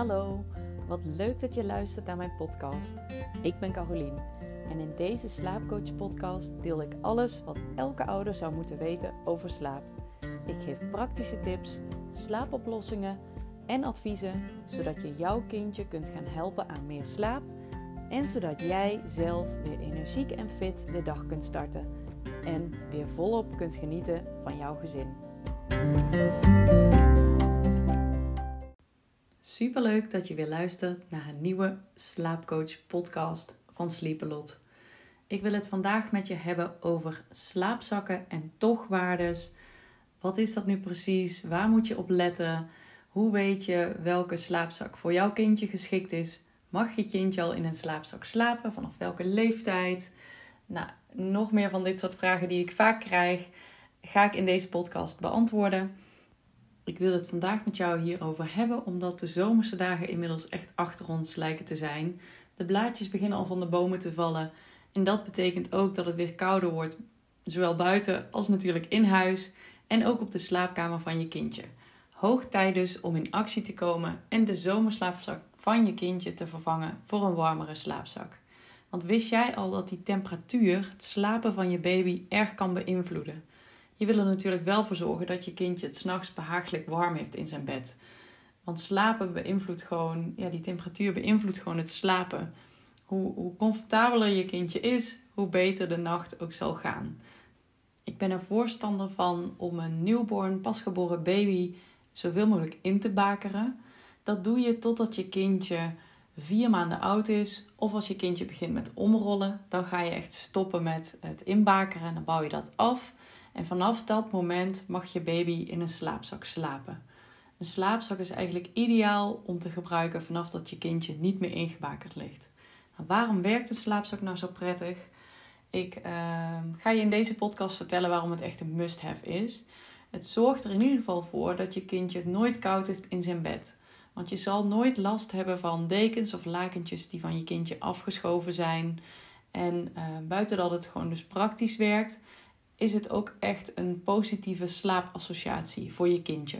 hallo. Wat leuk dat je luistert naar mijn podcast. Ik ben Carolien en in deze slaapcoach podcast deel ik alles wat elke ouder zou moeten weten over slaap. Ik geef praktische tips, slaapoplossingen en adviezen zodat je jouw kindje kunt gaan helpen aan meer slaap en zodat jij zelf weer energiek en fit de dag kunt starten en weer volop kunt genieten van jouw gezin. Superleuk dat je weer luistert naar een nieuwe slaapcoach podcast van Sleepalot. Ik wil het vandaag met je hebben over slaapzakken en tochwaardes. Wat is dat nu precies? Waar moet je op letten? Hoe weet je welke slaapzak voor jouw kindje geschikt is? Mag je kindje al in een slaapzak slapen? Vanaf welke leeftijd? Nou, nog meer van dit soort vragen die ik vaak krijg, ga ik in deze podcast beantwoorden. Ik wil het vandaag met jou hierover hebben, omdat de zomerse dagen inmiddels echt achter ons lijken te zijn. De blaadjes beginnen al van de bomen te vallen. En dat betekent ook dat het weer kouder wordt, zowel buiten als natuurlijk in huis en ook op de slaapkamer van je kindje. Hoog tijd dus om in actie te komen en de zomerslaapzak van je kindje te vervangen voor een warmere slaapzak. Want wist jij al dat die temperatuur het slapen van je baby erg kan beïnvloeden? Je wil er natuurlijk wel voor zorgen dat je kindje het s'nachts behagelijk warm heeft in zijn bed. Want slapen beïnvloedt gewoon, ja, die temperatuur beïnvloedt gewoon het slapen. Hoe, hoe comfortabeler je kindje is, hoe beter de nacht ook zal gaan. Ik ben er voorstander van om een newborn, pasgeboren baby zoveel mogelijk in te bakeren. Dat doe je totdat je kindje vier maanden oud is. Of als je kindje begint met omrollen, dan ga je echt stoppen met het inbakeren en dan bouw je dat af. En vanaf dat moment mag je baby in een slaapzak slapen. Een slaapzak is eigenlijk ideaal om te gebruiken vanaf dat je kindje niet meer ingebakerd ligt. Nou, waarom werkt een slaapzak nou zo prettig? Ik uh, ga je in deze podcast vertellen waarom het echt een must-have is. Het zorgt er in ieder geval voor dat je kindje het nooit koud heeft in zijn bed. Want je zal nooit last hebben van dekens of lakentjes die van je kindje afgeschoven zijn. En uh, buiten dat het gewoon dus praktisch werkt, is het ook echt een positieve slaapassociatie voor je kindje.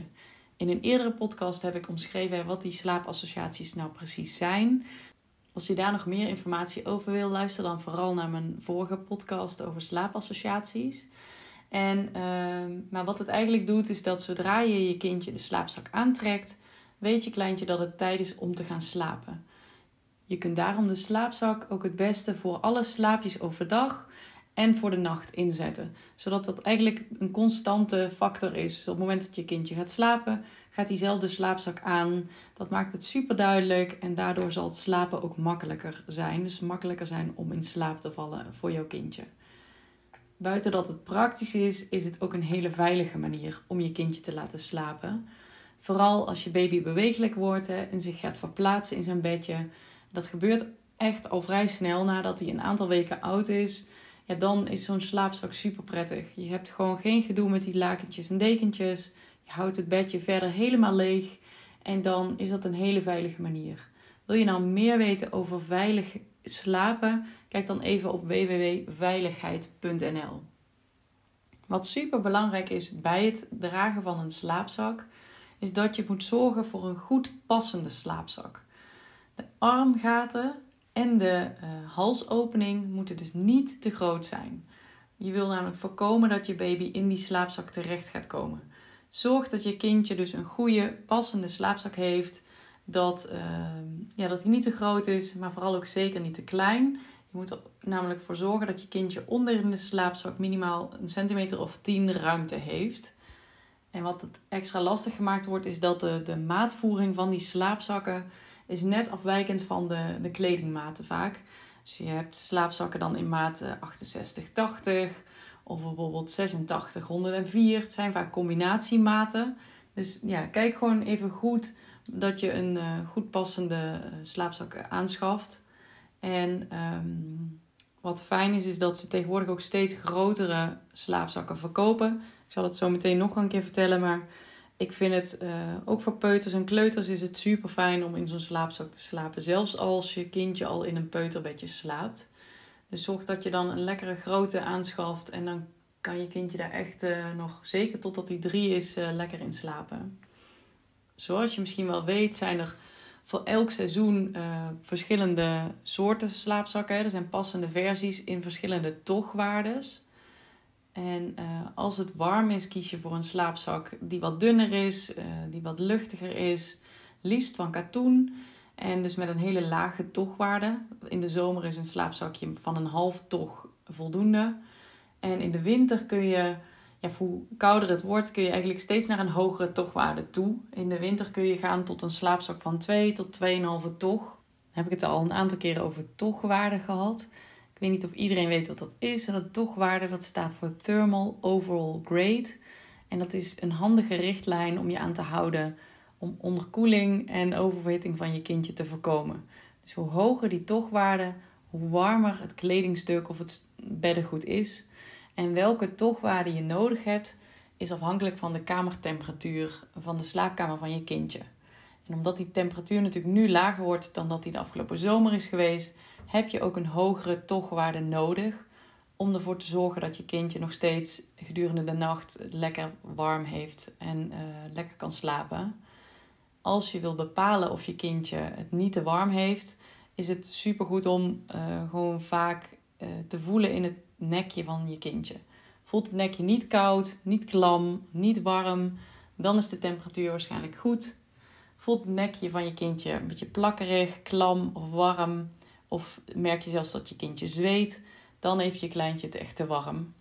In een eerdere podcast heb ik omschreven wat die slaapassociaties nou precies zijn. Als je daar nog meer informatie over wil, luister dan vooral naar mijn vorige podcast over slaapassociaties. En, uh, maar wat het eigenlijk doet, is dat zodra je je kindje de slaapzak aantrekt, weet je kleintje dat het tijd is om te gaan slapen. Je kunt daarom de slaapzak ook het beste voor alle slaapjes overdag en voor de nacht inzetten. Zodat dat eigenlijk een constante factor is. Op het moment dat je kindje gaat slapen, gaat diezelfde slaapzak aan. Dat maakt het super duidelijk en daardoor zal het slapen ook makkelijker zijn. Dus makkelijker zijn om in slaap te vallen voor jouw kindje. Buiten dat het praktisch is, is het ook een hele veilige manier om je kindje te laten slapen. Vooral als je baby bewegelijk wordt en zich gaat verplaatsen in zijn bedje. Dat gebeurt echt al vrij snel nadat hij een aantal weken oud is dan is zo'n slaapzak super prettig. Je hebt gewoon geen gedoe met die lakentjes en dekentjes. Je houdt het bedje verder helemaal leeg. En dan is dat een hele veilige manier. Wil je nou meer weten over veilig slapen? Kijk dan even op www.veiligheid.nl. Wat super belangrijk is bij het dragen van een slaapzak, is dat je moet zorgen voor een goed passende slaapzak. De armgaten en de uh, halsopening moeten dus niet te groot zijn. Je wil namelijk voorkomen dat je baby in die slaapzak terecht gaat komen. Zorg dat je kindje dus een goede, passende slaapzak heeft. Dat, uh, ja, dat die niet te groot is, maar vooral ook zeker niet te klein. Je moet er namelijk voor zorgen dat je kindje onder in de slaapzak minimaal een centimeter of 10 ruimte heeft. En wat het extra lastig gemaakt wordt, is dat de, de maatvoering van die slaapzakken is net afwijkend van de, de kledingmaten vaak. Dus je hebt slaapzakken dan in maat 68, eh, 80 of bijvoorbeeld 86, 104. Het zijn vaak combinatiematen. Dus ja, kijk gewoon even goed dat je een uh, goed passende uh, slaapzak aanschaft. En um, wat fijn is, is dat ze tegenwoordig ook steeds grotere slaapzakken verkopen. Ik zal het zo meteen nog een keer vertellen, maar ik vind het uh, ook voor peuters en kleuters is het super fijn om in zo'n slaapzak te slapen. Zelfs als je kindje al in een peuterbedje slaapt. Dus zorg dat je dan een lekkere grote aanschaft. En dan kan je kindje daar echt uh, nog, zeker totdat hij drie is, uh, lekker in slapen. Zoals je misschien wel weet, zijn er voor elk seizoen verschillende soorten slaapzakken. Er zijn passende versies in verschillende tochtwaardes. En als het warm is, kies je voor een slaapzak die wat dunner is, die wat luchtiger is. Liefst van katoen. En dus met een hele lage tochtwaarde. In de zomer is een slaapzakje van een half toch voldoende. En in de winter kun je, ja, hoe kouder het wordt, kun je eigenlijk steeds naar een hogere tochtwaarde toe. In de winter kun je gaan tot een slaapzak van 2 tot 2,5 toch. Heb ik het al een aantal keren over tochtwaarde gehad. Ik weet niet of iedereen weet wat dat is. Dat tochtwaarde dat staat voor Thermal Overall Grade. En dat is een handige richtlijn om je aan te houden om onderkoeling en oververhitting van je kindje te voorkomen. Dus hoe hoger die tochtwaarde, hoe warmer het kledingstuk of het beddengoed is. En welke tochtwaarde je nodig hebt, is afhankelijk van de kamertemperatuur van de slaapkamer van je kindje. En omdat die temperatuur natuurlijk nu lager wordt dan dat die de afgelopen zomer is geweest, heb je ook een hogere tochtwaarde nodig om ervoor te zorgen dat je kindje nog steeds gedurende de nacht lekker warm heeft en uh, lekker kan slapen als je wilt bepalen of je kindje het niet te warm heeft, is het supergoed om uh, gewoon vaak uh, te voelen in het nekje van je kindje. Voelt het nekje niet koud, niet klam, niet warm, dan is de temperatuur waarschijnlijk goed. Voelt het nekje van je kindje een beetje plakkerig, klam of warm, of merk je zelfs dat je kindje zweet, dan heeft je kleintje het echt te warm.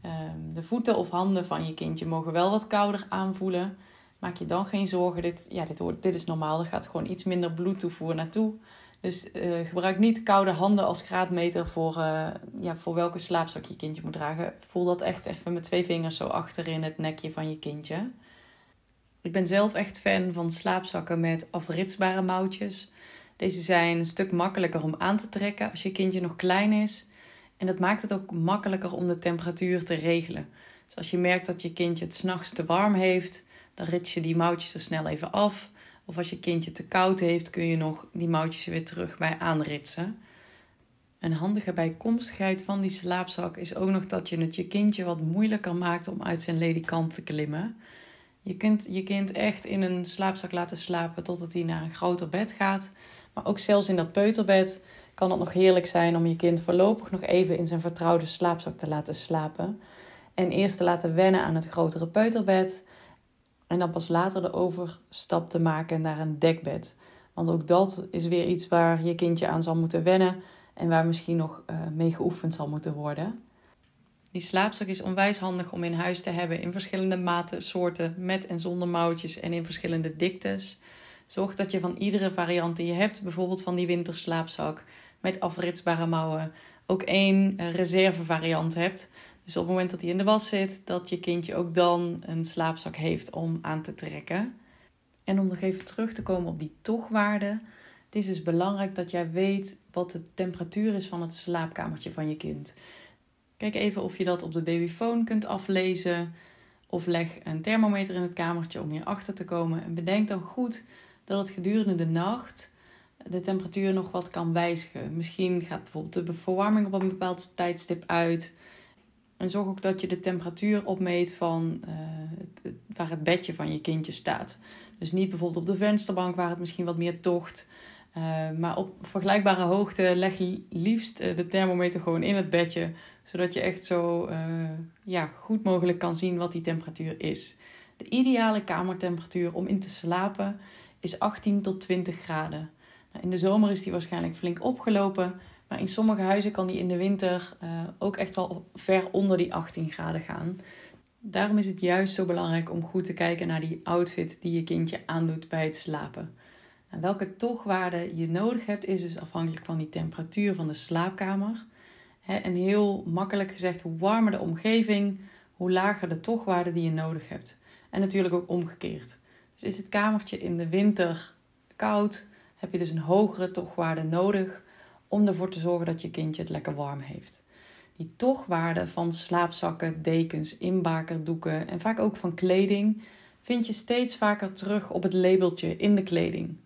Ehm, de voeten of handen van je kindje mogen wel wat kouder aanvoelen. Maak je dan geen zorgen. Dit, ja, dit, dit is normaal. Er gaat gewoon iets minder bloedtoevoer naartoe. Dus uh, gebruik niet koude handen als graadmeter voor, uh, ja, voor welke slaapzak je kindje moet dragen. Voel dat echt even met twee vingers zo achter in het nekje van je kindje. Ik ben zelf echt fan van slaapzakken met afritsbare mouwtjes. Deze zijn een stuk makkelijker om aan te trekken als je kindje nog klein is. En dat maakt het ook makkelijker om de temperatuur te regelen. Dus als je merkt dat je kindje het s'nachts te warm heeft, dan rits je die mouwtjes er snel even af. Of als je kindje te koud heeft, kun je nog die mouwtjes er weer terug bij aanritsen. Een handige bijkomstigheid van die slaapzak is ook nog dat je het je kindje wat moeilijker maakt om uit zijn ledikant te klimmen. Je kunt je kind echt in een slaapzak laten slapen totdat hij naar een groter bed gaat. Maar ook zelfs in dat peuterbed kan het nog heerlijk zijn om je kind voorlopig nog even in zijn vertrouwde slaapzak te laten slapen. En eerst te laten wennen aan het grotere peuterbed. En dan pas later de overstap te maken naar een dekbed. Want ook dat is weer iets waar je kindje aan zal moeten wennen en waar misschien nog uh, mee geoefend zal moeten worden. Die slaapzak is onwijs handig om in huis te hebben in verschillende maten, soorten, met en zonder mouwtjes en in verschillende diktes. Zorg dat je van iedere variant die je hebt, bijvoorbeeld van die winterslaapzak met afritsbare mouwen, ook één uh, reservevariant hebt. Dus op het moment dat hij in de was zit, dat je kindje ook dan een slaapzak heeft om aan te trekken. En om nog even terug te komen op die tochtwaarde. Het is dus belangrijk dat jij weet wat de temperatuur is van het slaapkamertje van je kind. Kijk even of je dat op de babyfoon kunt aflezen. Of leg een thermometer in het kamertje om hierachter te komen. En bedenk dan goed dat het gedurende de nacht de temperatuur nog wat kan wijzigen. Misschien gaat bijvoorbeeld de verwarming op een bepaald tijdstip uit. En zorg ook dat je de temperatuur opmeet van het, waar het bedje van je kindje staat. Dus niet bijvoorbeeld op de vensterbank waar het misschien wat meer tocht. Uh, maar op vergelijkbare hoogte leg liefst uh, de thermometer gewoon in het bedje. Zodat je echt zo ja, goed mogelijk kan zien wat die temperatuur is. De ideale kamertemperatuur om in te slapen is 18 tot 20 graden. Nou, in de zomer is die waarschijnlijk flink opgelopen. Maar in sommige huizen kan die in de winter uh, ook echt wel ver onder die 18 graden gaan. Daarom is het juist zo belangrijk om goed te kijken naar die outfit die je kindje aandoet bij het slapen. En welke tochtwaarde je nodig hebt, is dus afhankelijk van die temperatuur van de slaapkamer. En heel makkelijk gezegd, hoe warmer de omgeving, hoe lager de tochtwaarde die je nodig hebt. En natuurlijk ook omgekeerd. Dus is het kamertje in de winter koud, heb je dus een hogere tochtwaarde nodig om ervoor te zorgen dat je kindje het lekker warm heeft. Die tochtwaarde van slaapzakken, dekens, inbakerdoeken en vaak ook van kleding vind je steeds vaker terug op het labeltje in de kleding.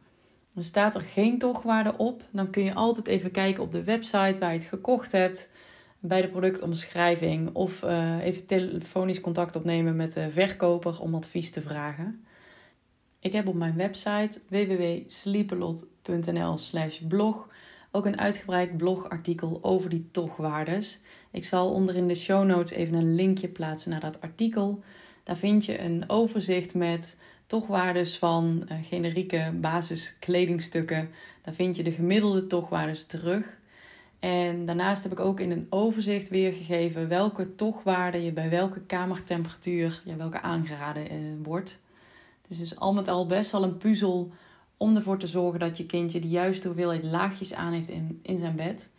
Dan staat er geen tochtwaarde op, dan kun je altijd even kijken op de website waar je het gekocht hebt, bij de productomschrijving of uh, even telefonisch contact opnemen met de verkoper om advies te vragen. Ik heb op mijn website www.sleepalot.nl/slash blog ook een uitgebreid blogartikel over die tochwaardes. Ik zal onder in de show notes even een linkje plaatsen naar dat artikel. Daar vind je een overzicht met tochwaardes van uh, generieke basiskledingstukken. Daar vind je de gemiddelde tochwaardes terug. En daarnaast heb ik ook in een overzicht weergegeven welke tochwaarde je bij welke kamertemperatuur, ja, welke aangeraden eh, wordt. Het is dus al met al best wel een puzzel om ervoor te zorgen dat je kindje de juiste hoeveelheid laagjes aan heeft in, in zijn bed.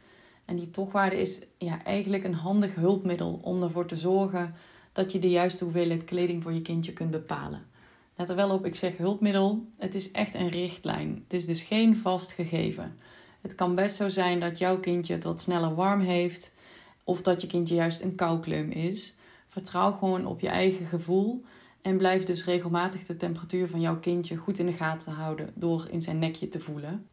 En die tochwaarde is ja, eigenlijk een handig hulpmiddel om ervoor te zorgen dat je de juiste hoeveelheid kleding voor je kindje kunt bepalen. Let er wel op, ik zeg hulpmiddel. Het is echt een richtlijn. Het is dus geen vast gegeven. Het kan best zo zijn dat jouw kindje het wat sneller warm heeft, of dat je kindje juist een koukleum is. Vertrouw gewoon op je eigen gevoel en blijf dus regelmatig de temperatuur van jouw kindje goed in de gaten houden door in zijn nekje te voelen.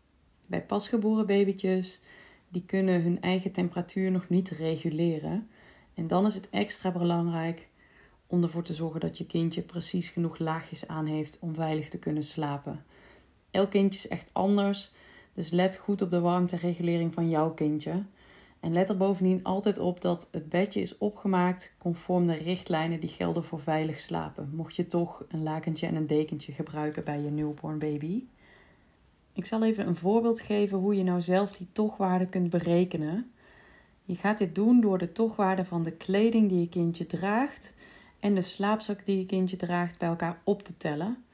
Bij pasgeboren babytjes, die kunnen hun eigen temperatuur nog niet reguleren. En dan is het extra belangrijk om ervoor te zorgen dat je kindje precies genoeg laagjes aan heeft om veilig te kunnen slapen. Elk kindje is echt anders, dus let goed op de warmteregulering van jouw kindje. En let er bovendien altijd op dat het bedje is opgemaakt conform de richtlijnen die gelden voor veilig slapen. Mocht je toch een lakentje en een dekentje gebruiken bij je newborn baby. Ik zal even een voorbeeld geven hoe je nou zelf die tochwaarde kunt berekenen. Je gaat dit doen door de tochwaarde van de kleding die je kindje draagt en de slaapzak die je kindje draagt bij elkaar op te tellen.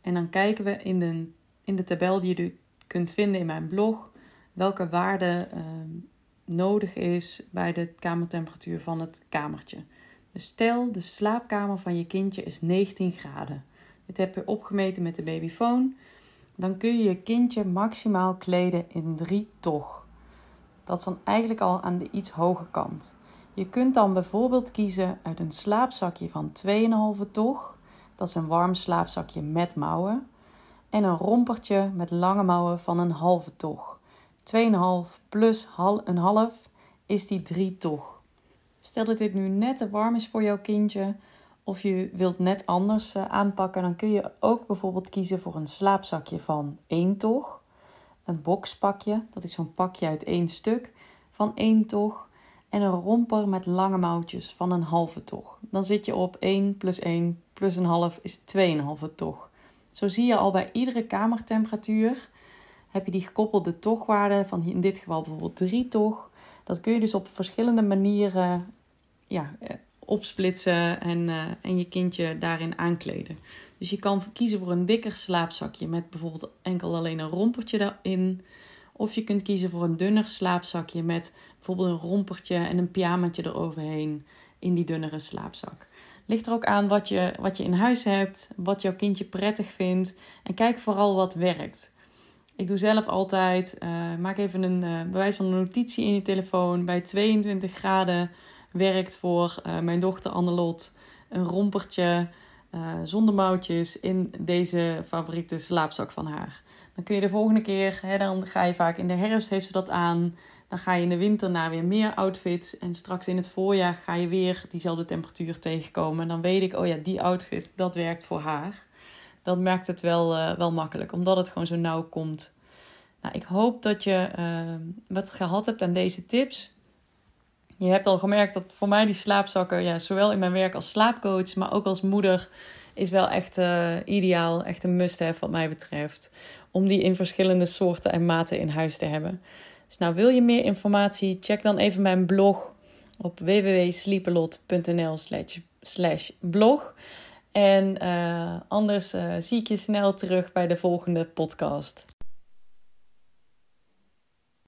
En dan kijken we in de, in de tabel die je kunt vinden in mijn blog welke waarde uh, nodig is bij de kamertemperatuur van het kamertje. Dus stel de slaapkamer van je kindje is 19 graden. Dit heb je opgemeten met de babyfoon. Dan kun je je kindje maximaal kleden in 3 toch. Dat is dan eigenlijk al aan de iets hoge kant. Je kunt dan bijvoorbeeld kiezen uit een slaapzakje van 2,5 toch. Dat is een warm slaapzakje met mouwen. En een rompertje met lange mouwen van een halve toch. 2,5 plus een half is die 3 toch. Stel dat dit nu net te warm is voor jouw kindje of je wilt net anders eh, aanpakken, dan kun je ook bijvoorbeeld kiezen voor een slaapzakje van 1 toch. Een boxpakje, dat is zo'n pakje uit één stuk van 1 toch. En een romper met lange mouwtjes van een halve toch. Dan zit je op 1 plus 1 plus een half is 2,5 toch. Zo zie je al bij iedere kamertemperatuur heb je die gekoppelde tochwaarde van in dit geval bijvoorbeeld 3 toch. Dat kun je dus op verschillende manieren ja, eh, opsplitsen en, uh, en je kindje daarin aankleden. Dus je kan kiezen voor een dikker slaapzakje met bijvoorbeeld enkel alleen een rompertje erin. Of je kunt kiezen voor een dunner slaapzakje met bijvoorbeeld een rompertje en een pyjamaatje eroverheen in die dunnere slaapzak. Ligt er ook aan wat je, wat je in huis hebt, wat jouw kindje prettig vindt. En kijk vooral wat werkt. Ik doe zelf altijd, uh, maak even een uh, bewijs van een notitie in je telefoon. Bij 22 graden werkt voor uh, mijn dochter Annelot een rompertje zonder mouwtjes in deze favoriete slaapzak van haar. Dan kun je de volgende keer, hè, dan ga je vaak in de herfst heeft ze dat aan. Dan ga je in de winter naar weer meer outfits. En straks in het voorjaar ga je weer diezelfde temperatuur tegenkomen. En dan weet ik, oh ja, die outfit, dat werkt voor haar dat maakt het wel, uh, wel makkelijk, omdat het gewoon zo nauw komt. Nou, ik hoop dat je uh, wat gehad hebt aan deze tips. Je hebt al gemerkt dat voor mij die slaapzakken, ja, zowel in mijn werk als slaapcoach, maar ook als moeder, is wel echt uh, ideaal. Echt een must-have wat mij betreft. Om die in verschillende soorten en maten in huis te hebben. Dus nou, wil je meer informatie? Check dan even mijn blog op www.sleepelot.nl slash blog. En uh, anders uh, zie ik je snel terug bij de volgende podcast.